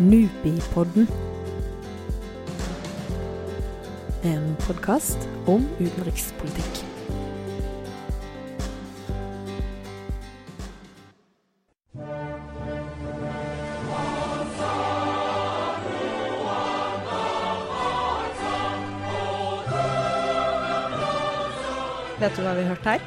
Nupipodden. En podkast om utenrikspolitikk. Vet du hva vi har hørt her?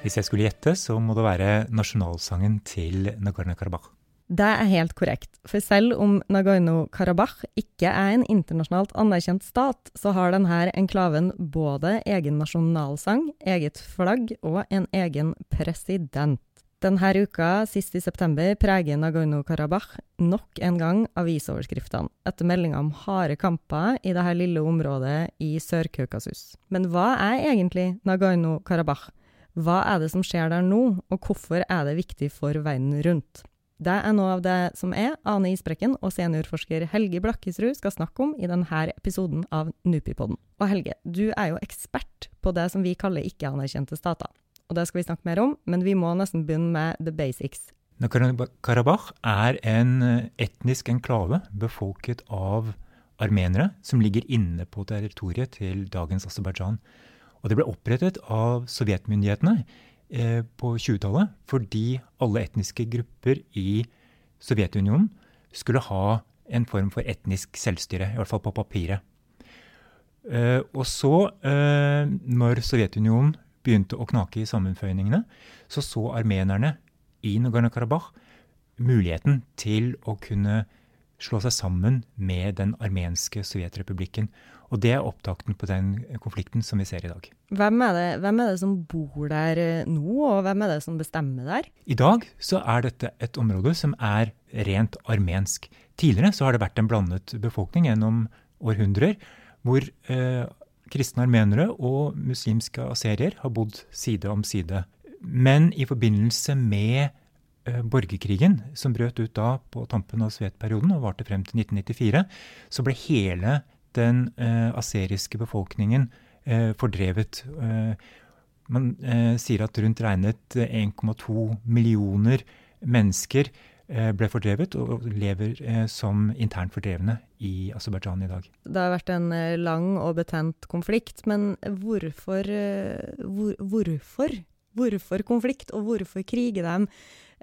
Hvis jeg skulle gjette, så må det være nasjonalsangen til Nagorno-Karabakh. Det er helt korrekt, for selv om Nagorno-Karabakh ikke er en internasjonalt anerkjent stat, så har denne enklaven både egen nasjonalsang, eget flagg og en egen president. Denne uka, sist i september, preger Nagorno-Karabakh nok en gang avisoverskriftene, etter meldinger om harde kamper i dette lille området i Sør-Kaukasus. Men hva er egentlig Nagorno-Karabakh? Hva er det som skjer der nå, og hvorfor er det viktig for verden rundt? Det er noe av det som er Ane Isbrekken og seniorforsker Helge Blakkisrud skal snakke om i denne episoden av Nupipodden. Og Helge, du er jo ekspert på det som vi kaller ikke-anerkjente stater og det skal vi snakke mer om, men vi må nesten begynne med the basics. Nagorno-Karabakh er en eh, etnisk enklave befolket av armenere som ligger inne på territoriet til dagens Aserbajdsjan. Og det ble opprettet av sovjetmyndighetene eh, på 20-tallet fordi alle etniske grupper i Sovjetunionen skulle ha en form for etnisk selvstyre, i hvert fall på papiret. Eh, og så, eh, når Sovjetunionen begynte å knake i sammenføyningene, så så armenerne i Nagorno-Karabakh muligheten til å kunne slå seg sammen med den armenske sovjetrepublikken. Og det er opptakten på den konflikten som vi ser i dag. Hvem er, det, hvem er det som bor der eh, nå, og hvem er det som bestemmer der? I dag så er dette et område som er rent armensk. Tidligere så har det vært en blandet befolkning gjennom århundrer, hvor eh, Kristne armenere og muslimske aserier har bodd side om side. Men i forbindelse med uh, borgerkrigen, som brøt ut da på tampen av Sovjetperioden og varte frem til 1994, så ble hele den uh, aseriske befolkningen uh, fordrevet. man sier at rundt regnet 1,2 millioner mennesker Eh, ble fordrevet og lever eh, som internt fordrevne i Aserbajdsjan i dag. Det har vært en eh, lang og betent konflikt, men hvorfor, hvor, hvorfor? Hvorfor konflikt, og hvorfor kriger de?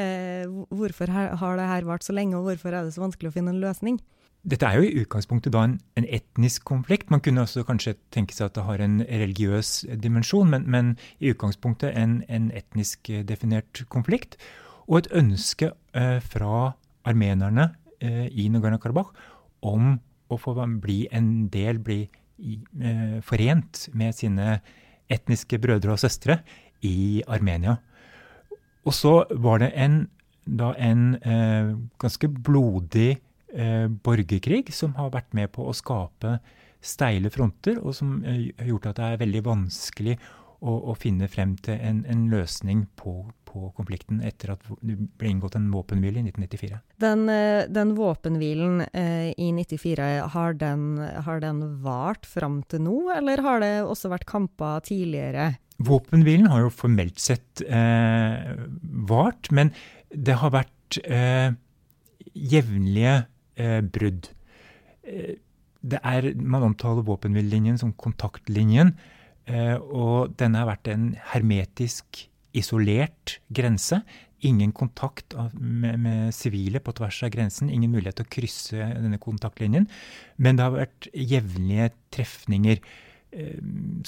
Eh, hvorfor har det her vart så lenge, og hvorfor er det så vanskelig å finne en løsning? Dette er jo i utgangspunktet da en, en, etnisk konflikt. Man kunne også kanskje tenke seg at det har en religiøs dimensjon, men, men i utgangspunktet en, en etnisk definert konflikt og et ønske eh, fra armenerne eh, i Nagorno-Karabakh om å få bli en del, bli eh, forent med sine etniske brødre og søstre i Armenia. Og så var det en, da en eh, ganske blodig borgerkrig som har vært med på å skape steile fronter, og som eh, har gjort at det er veldig vanskelig å, å finne frem til en, en løsning på, på, konflikten etter at det ble inngått en våpenhvile i 1994. Den, eh, den våpenhvilen eh, i 1994, har den, har den vart fram til nå, eller har det også vært kamper tidligere? Våpenhvilen har jo formelt sett eh, vart, men det har vært eh, jevnlige eh, brudd. Eh, er, man omtaler våpenhvilelinjen som kontaktlinjen. Eh, og denne har vært en hermetisk isolert grense. Ingen kontakt med sivile på tvers av grensen. Ingen mulighet til å krysse denne kontaktlinjen. Men det har vært jevnlige trefninger.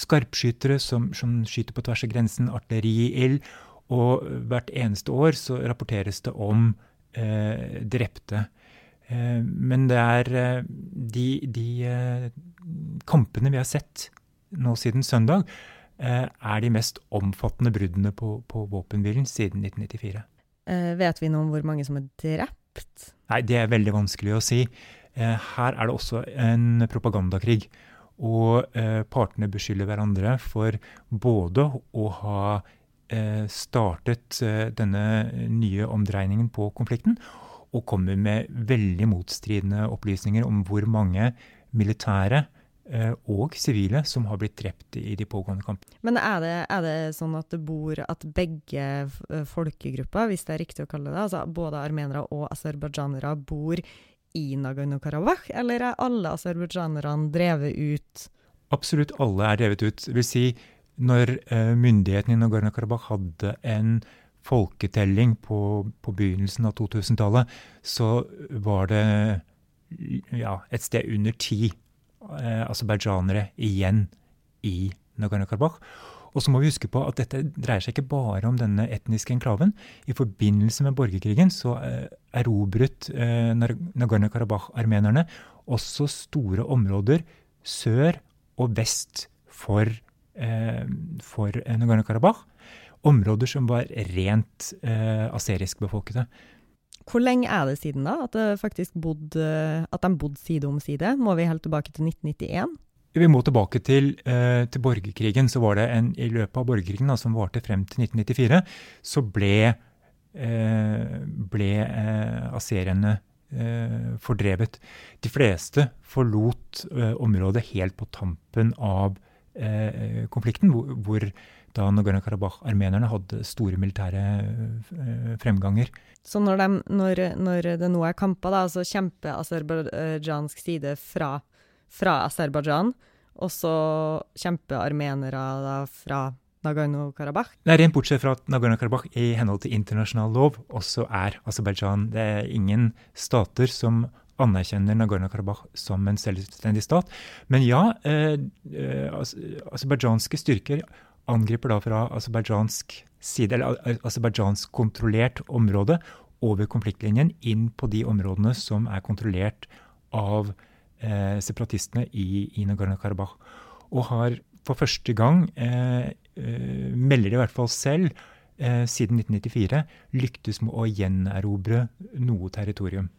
Skarpskytere som, som skyter på tvers av grensen, artilleriild. Og hvert eneste år så rapporteres det om eh, drepte. Eh, men det er eh, de, de eh, kampene vi har sett nå siden søndag, er de mest omfattende bruddene på, på våpenhvilen siden 1994. Eh, vet vi noe om hvor mange som er drept? Nei, det er veldig vanskelig å si. Her er det også en propagandakrig. Og partene beskylder hverandre for både å ha startet denne nye omdreiningen på konflikten, og kommer med veldig motstridende opplysninger om hvor mange militære Eh, og sivile som har blitt drept i de pågående kampene. Men er det, er det, sånn at det bor at begge eh, folkegrupper, hvis det er riktig å kalle det, altså både armenere og aserbajdsjanere, bor i Nagorno-Karabakh, eller er alle aserbajdsjanerne drevet ut? Absolutt alle er drevet ut. Det vil si, når uh, myndighetene i Nagorno-Karabakh hadde en folketelling på, på begynnelsen av 2000-tallet, så var det ja, et sted under ti eh, aserbajdsjanere igjen i Nagorno-Karabakh. Og så må vi huske på at dette dreier seg ikke bare om denne etniske enklaven. I forbindelse med borgerkrigen så eh, erobret eh, Nagorno-Karabakh-armenerne også store områder sør og vest for, eh, for Nagorno-Karabakh. Områder som var rent eh, aserisk befolkede. Hvor lenge er det siden da, at, det faktisk bodde, at de bodde side om side? Må vi helt tilbake til 1991? Vi må tilbake til, eh, til, borgerkrigen. så var det en, I løpet av borgerkrigen, da, som varte frem til 1994, så ble, eh, ble eh, aseriene eh, fordrevet. De fleste forlot eh, området helt på tampen av eh, konflikten, hvor, hvor da Nagorno-Karabakh-armenerne hadde store militære fremganger. Så når, de, når, når det nå er kamper, da, så kjemper aserbajdsjansk side fra fra Aserbajdsjan, og så kjemper armenere da fra Nagorno-Karabakh? Er rent bortsett fra at Nagorno-Karabakh i henhold til internasjonal lov også er Aserbajdsjan. Det er ingen stater som anerkjenner Nagorno-Karabakh som en selvstendig stat. Men ja, eh, eh aserbajdsjanske styrker angriper da fra aserbajdsjansk side, eller aserbajdsjansk kontrollert område, over konfliktlinjen inn på de områdene som er kontrollert av eh, separatistene i, i Nagorno-Karabakh. Og har for første gang, eh, eh, melder de i hvert fall selv, eh, siden 1994 lyktes med å gjenerobre noe territorium.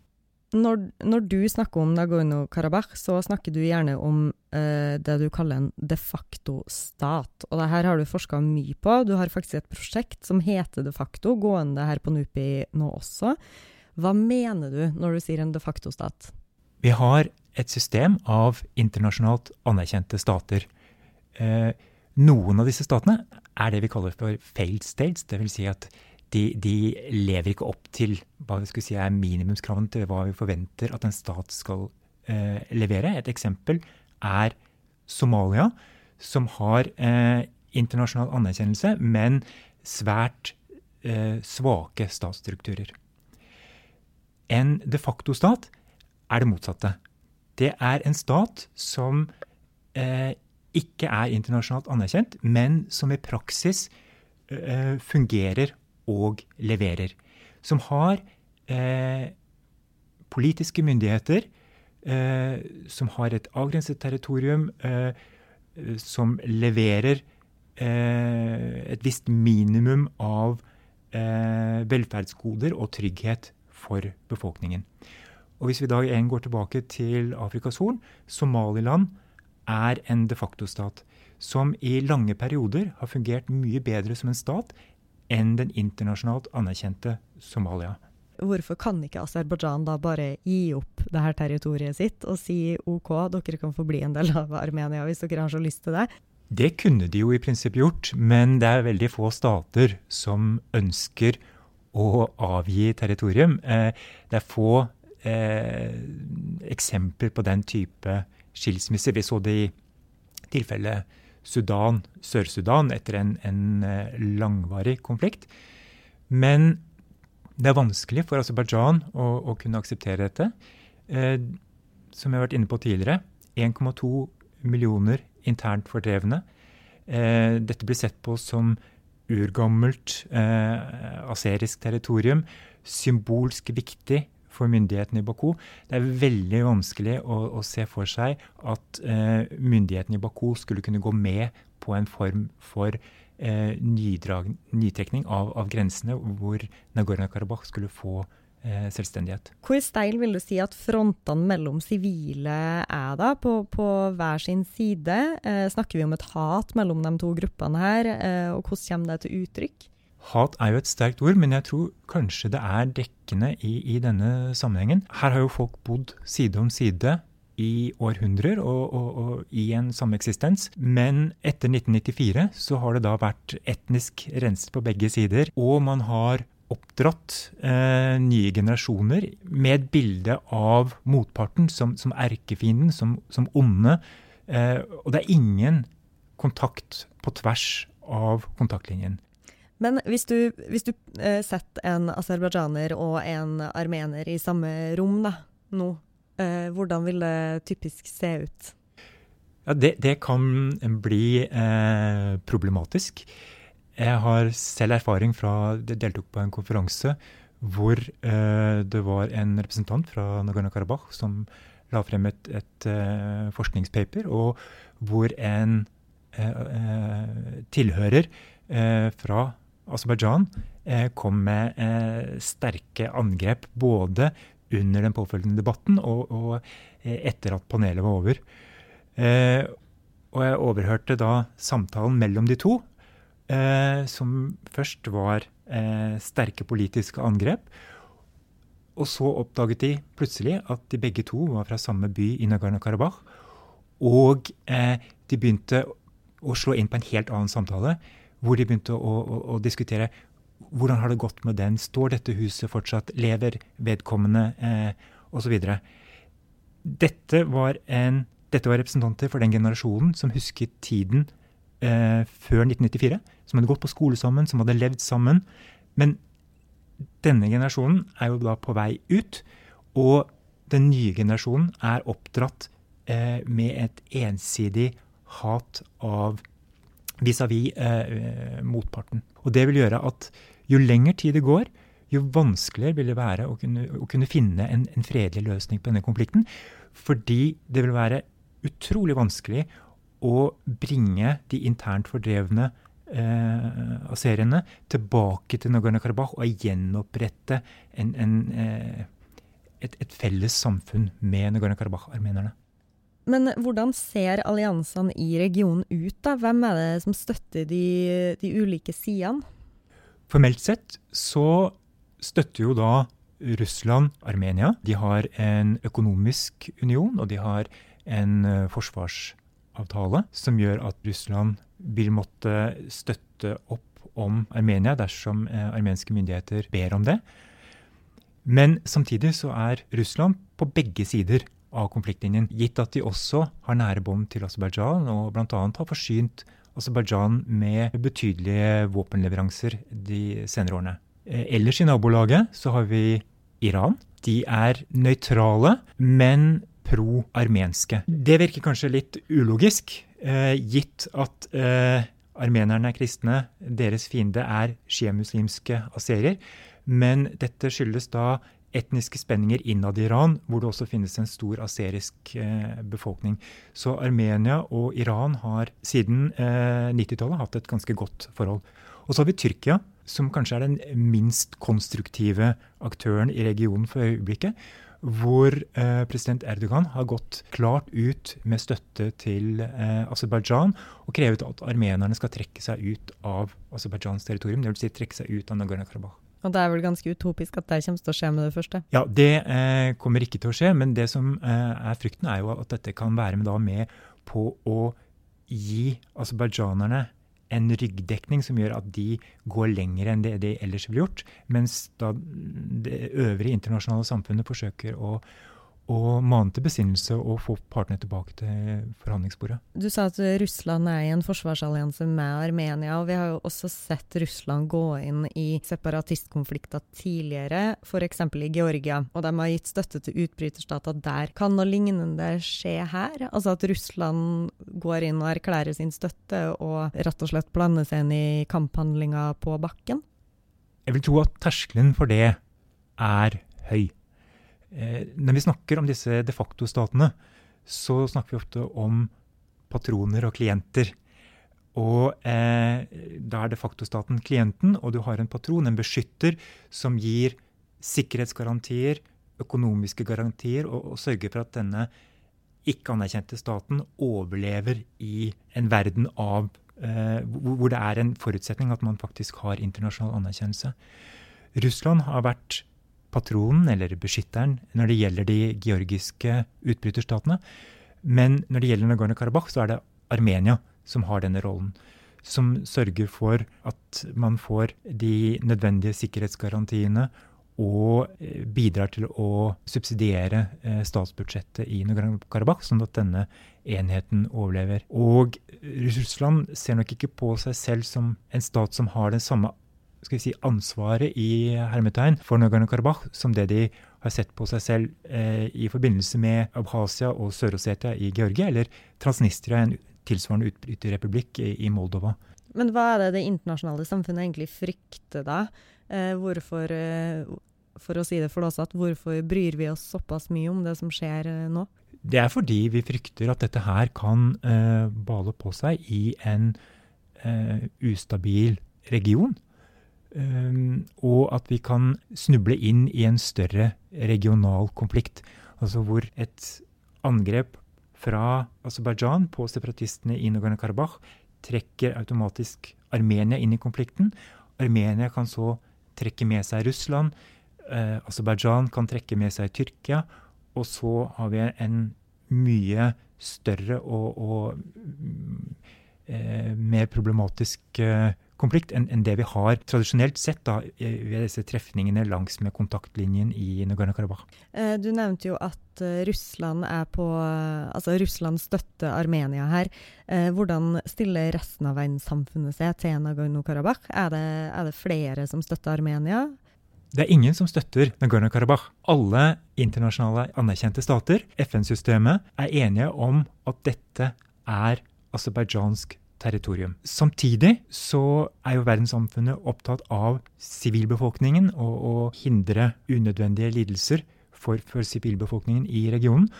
Når, når, du snakker om Nagorno-Karabakh, så snakker du gjerne om eh, det du kaller en de facto stat. Og det her har du forska mye på. Du har faktisk et prosjekt som heter de facto, gående her på NUPI nå også. Hva mener du når du sier en de facto stat? Vi har et system av internasjonalt anerkjente stater. Eh, noen av disse statene er det vi kaller for failed states. Dvs. Si at de, de, lever ikke opp til hva vi skulle si er minimumskravene til hva vi forventer at en stat skal eh, levere. Et eksempel er Somalia, som har eh, internasjonal anerkjennelse, men svært eh, svake statsstrukturer. En de facto-stat er det motsatte. Det er en stat som eh, ikke er internasjonalt anerkjent, men som i praksis eh, fungerer og leverer. Som har eh, politiske myndigheter, eh, som har et avgrenset territorium, eh, som leverer eh, et visst minimum av velferdsgoder og trygghet for befolkningen. Og Hvis vi da igjen går tilbake til Afrikas Horn, Somaliland er en de facto-stat som i lange perioder har fungert mye bedre som en stat enn den internasjonalt anerkjente Somalia. Hvorfor kan ikke Aserbajdsjan da bare gi opp det her territoriet sitt og si OK, dere kan få bli en del av Armenia hvis dere har så lyst til det? Det kunne de jo i prinsippet gjort, men det er veldig få stater som ønsker å avgi territorium. Eh, det er få eh, eksempler på den type skilsmisser. Vi så det i tilfellet Sudan, Sør-Sudan, etter en, en, eh, langvarig konflikt. Men det er vanskelig for Aserbajdsjan å, å, kunne akseptere dette. Eh, som jeg har vært inne på tidligere, 1,2 millioner internt fordrevne. Eh, dette blir sett på som urgammelt eh, aserisk territorium. Symbolsk viktig for myndighetene i Baku. Det er veldig vanskelig å, å se for seg at eh, myndighetene i Baku skulle kunne gå med på en form for eh, nydrag, nytrekning av, av, grensene, hvor Nagorno-Karabakh skulle få eh, selvstendighet. Hvor steil vil du si at frontene mellom sivile er da, på, på hver sin side? Eh, snakker vi om et hat mellom de to gruppene her, eh, og hvordan kommer det til uttrykk? Hat er jo et sterkt ord, men jeg tror kanskje det er dekkende i, i denne sammenhengen. Her har jo folk bodd side om side i århundrer og, og, og, i en sameksistens. Men etter 1994 så har det da vært etnisk renset på begge sider. Og man har oppdratt eh, nye generasjoner med et bilde av motparten som, som erkefienden, som, som onde. Eh, og det er ingen kontakt på tvers av kontaktlinjen. Men hvis du, hvis du eh, setter en aserbajdsjaner og en armener i samme rom da, nå, eh, hvordan vil det typisk se ut? Ja, det, det kan bli eh, problematisk. Jeg har selv erfaring fra Jeg deltok på en konferanse hvor eh, det var en representant fra Nagorno-Karabakh som la frem et, et uh, forskningspaper, og hvor en uh, tilhører fra Aserbajdsjan kom med sterke angrep både under den påfølgende debatten og, og etter at panelet var over. og jeg overhørte da samtalen mellom de to, som først var sterke politiske angrep. Og så oppdaget de plutselig at de begge to var fra samme by i Nagorno-Karabakh. Og eh, de begynte å slå inn på en helt annen samtale, hvor de begynte å, å, å, diskutere hvordan har det gått med den, står dette huset fortsatt, lever vedkommende, eh, osv. Dette, dette var representanter for den generasjonen som husket tiden eh, før 1994, som hadde gått på skole sammen, som hadde levd sammen. Men denne generasjonen er jo da på vei ut, og den nye generasjonen er oppdratt eh, med et ensidig hat av vis-à-vis -vis, eh, motparten. Og det vil gjøre at jo lengre tid det går, jo vanskeligere vil det være å kunne, å kunne finne en, en, fredelig løsning på denne konflikten. Fordi det vil være utrolig vanskelig å bringe de internt fordrevne eh, aseriene tilbake til Nagorno-Karabakh og gjenopprette en, en, eh, et, et, felles samfunn med Nagorno-Karabakh-armenerne. Men hvordan ser alliansene i regionen ut? da? Hvem er det som støtter de, de ulike sidene? Formelt sett så støtter jo da Russland Armenia. De har en økonomisk union, og de har en forsvarsavtale som gjør at Russland vil måtte støtte opp om Armenia dersom armenske myndigheter ber om det. Men samtidig så er Russland på begge sider av konfliktlinjen, gitt at de også har nære bånd til Aserbajdsjan og bl.a. har forsynt Aserbajdsjan med betydelige våpenleveranser de senere årene. Eh, ellers i nabolaget så har vi Iran. De er nøytrale, men pro-armenske. Det virker kanskje litt ulogisk, eh, gitt at eh, armenerne er kristne, deres fiende er sjiamuslimske aserier. Men dette skyldes da etniske spenninger innad i Iran, hvor det også finnes en stor aserisk eh, befolkning. Så Armenia og Iran har siden eh, 90-tallet hatt et ganske godt forhold. Og så har vi Tyrkia, som kanskje er den minst konstruktive aktøren i regionen for øyeblikket hvor eh, president Erdogan har gått klart ut med støtte til eh, Aserbajdsjan og krevet at armenerne skal trekke seg ut av Aserbajdsjans territorium, dvs. Si trekke seg ut av Nagorno-Karabakh. Og Det er vel ganske utopisk at det kommer til å skje med det første? Ja, det eh, kommer ikke til å skje. Men det som eh, er frykten, er jo at dette kan være med, med på å gi aserbajdsjanerne en ryggdekning som gjør at de går lenger enn det de ellers ville gjort. Mens da det øvrige internasjonale samfunnet forsøker å, og mane til besinnelse og få partene tilbake til forhandlingsbordet. Du sa at Russland er i en forsvarsallianse med Armenia, og vi har jo også sett Russland gå inn i separatistkonflikter tidligere, f.eks. i Georgia, og de har gitt støtte til utbryterstater der. Kan noe lignende skje her? Altså at Russland går inn og erklærer sin støtte og rett og slett blander seg inn i kamphandlinger på bakken? Jeg vil tro at terskelen for det er høy. Eh, når vi snakker om disse de facto-statene, så snakker vi ofte om patroner og klienter. Og eh, da er de facto-staten klienten, og du har en patron, en beskytter, som gir sikkerhetsgarantier, økonomiske garantier, og, og sørger for at denne ikke anerkjente staten overlever i en verden av eh, hvor det er en forutsetning at man faktisk har internasjonal anerkjennelse. Russland har vært patronen, eller beskytteren, når det gjelder de georgiske utbryterstatene. Men når det gjelder Nagorno-Karabakh, så er det Armenia som har denne rollen. som sørger for at man får de nødvendige sikkerhetsgarantiene og eh, bidrar til å subsidiere eh, statsbudsjettet i Nagorno-Karabakh, sånn at denne enheten overlever. Og Russland ser nok ikke på seg selv som en stat som har den samme skal vi si, ansvaret i hermetegn for Nagorno-Karabakh som det de har sett på seg selv eh, i forbindelse med Abkhasia og Sør-Ossetia i Georgia, eller Transnistria, en tilsvarende utbryterrepublikk i, i Moldova. Men hva er det det internasjonale samfunnet egentlig frykter da? Eh, hvorfor, eh, for å si det flåsete, hvorfor bryr vi oss såpass mye om det som skjer eh, nå? Det er fordi vi frykter at dette her kan eh, bale på seg i en eh, ustabil region. Um, og at vi kan snuble inn i en større regional konflikt. Altså hvor et angrep fra Aserbajdsjan på separatistene i Nagorno-Karabakh trekker automatisk Armenia inn i konflikten. Armenia kan så trekke med seg Russland. Eh, Aserbajdsjan kan trekke med seg Tyrkia. Og så har vi en mye større og, og eh, mer problematisk uh, konflikt enn en det vi har tradisjonelt sett da, ved disse trefningene langs med kontaktlinjen i Nagorno-Karabakh. Eh, du nevnte jo at eh, Russland på Altså Russland støtter Armenia her. Eh, hvordan stiller resten av verdenssamfunnet seg til Nagorno-Karabakh? Er, er, det flere som støtter Armenia? Det er ingen som støtter Nagorno-Karabakh. Alle internasjonale anerkjente stater, FN-systemet, er enige om at dette er aserbajdsjansk territorium. Samtidig så er jo verdenssamfunnet opptatt av sivilbefolkningen og å hindre unødvendige lidelser for, for sivilbefolkningen i regionen.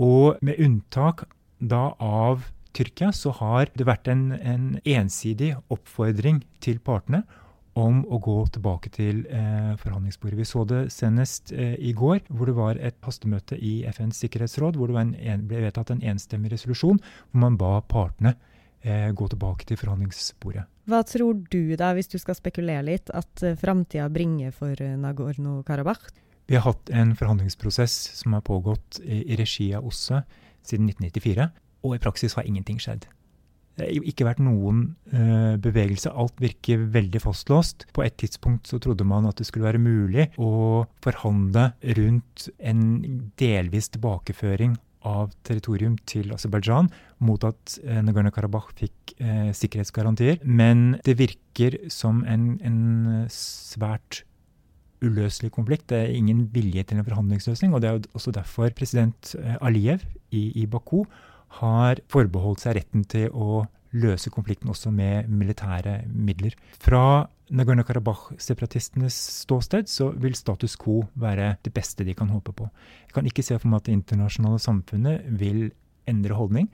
Og med unntak da av Tyrkia så har det vært en, en ensidig oppfordring til partene om å gå tilbake til eh, forhandlingsbordet. Vi så det senest eh, i går, hvor det var et hastemøte i FNs sikkerhetsråd, hvor det en, ble vedtatt en enstemmig resolusjon hvor man ba partene eh, gå tilbake til forhandlingsbordet. Hva tror du, da, hvis du skal spekulere litt, at eh, framtida bringer for eh, Nagorno-Karabakh? Vi har hatt en forhandlingsprosess som har pågått i, i regi av OSSE siden 1994, og i praksis har ingenting skjedd. Det har ikke vært noen uh, bevegelse. Alt virker veldig fastlåst. På et tidspunkt så trodde man at det skulle være mulig å forhandle rundt en delvis tilbakeføring av territorium til Aserbajdsjan mot at eh, Nagorno-Karabakh fikk eh, sikkerhetsgarantier. Men det virker som en, en, svært uløselig konflikt. Det er ingen vilje til en forhandlingsløsning. og Det er også derfor president eh, Aliyev i, i Baku har forbeholdt seg retten til å løse konflikten også med militære midler. Fra Nagorno-Karabakh-separatistenes ståsted så vil status quo være det beste de kan håpe på. Jeg kan ikke se for meg at det internasjonale samfunnet vil endre holdning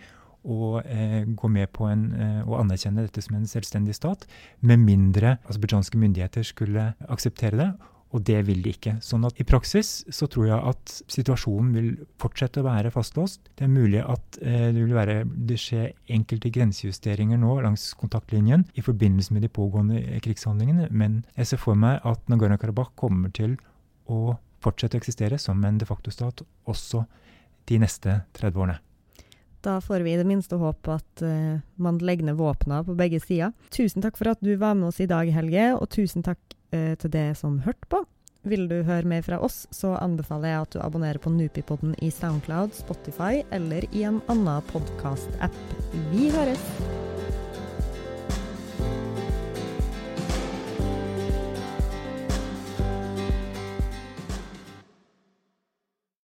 og eh, gå med på en, eh, å anerkjenne dette som en selvstendig stat, med mindre aserbajdsjanske myndigheter skulle akseptere det. Og det vil de ikke. Sånn at i praksis så tror jeg at situasjonen vil fortsette å være fastlåst. Det er mulig at eh, det vil være, det skjer enkelte grensejusteringer nå langs kontaktlinjen i forbindelse med de pågående krigshandlingene, men jeg ser for meg at Nagorno-Karabakh kommer til å fortsette å eksistere som en de facto-stat også de neste 30 årene. Da får vi i det minste håpe at uh, man legger ned våpnene på begge sider. Tusen takk for at du var med oss i dag, Helge, og tusen takk uh, til det som hørte på. Vil du høre mer fra oss, så anbefaler jeg at du abonnerer på Nupipodden i Soundcloud, Spotify eller i en annen podkast-app. Vi høres!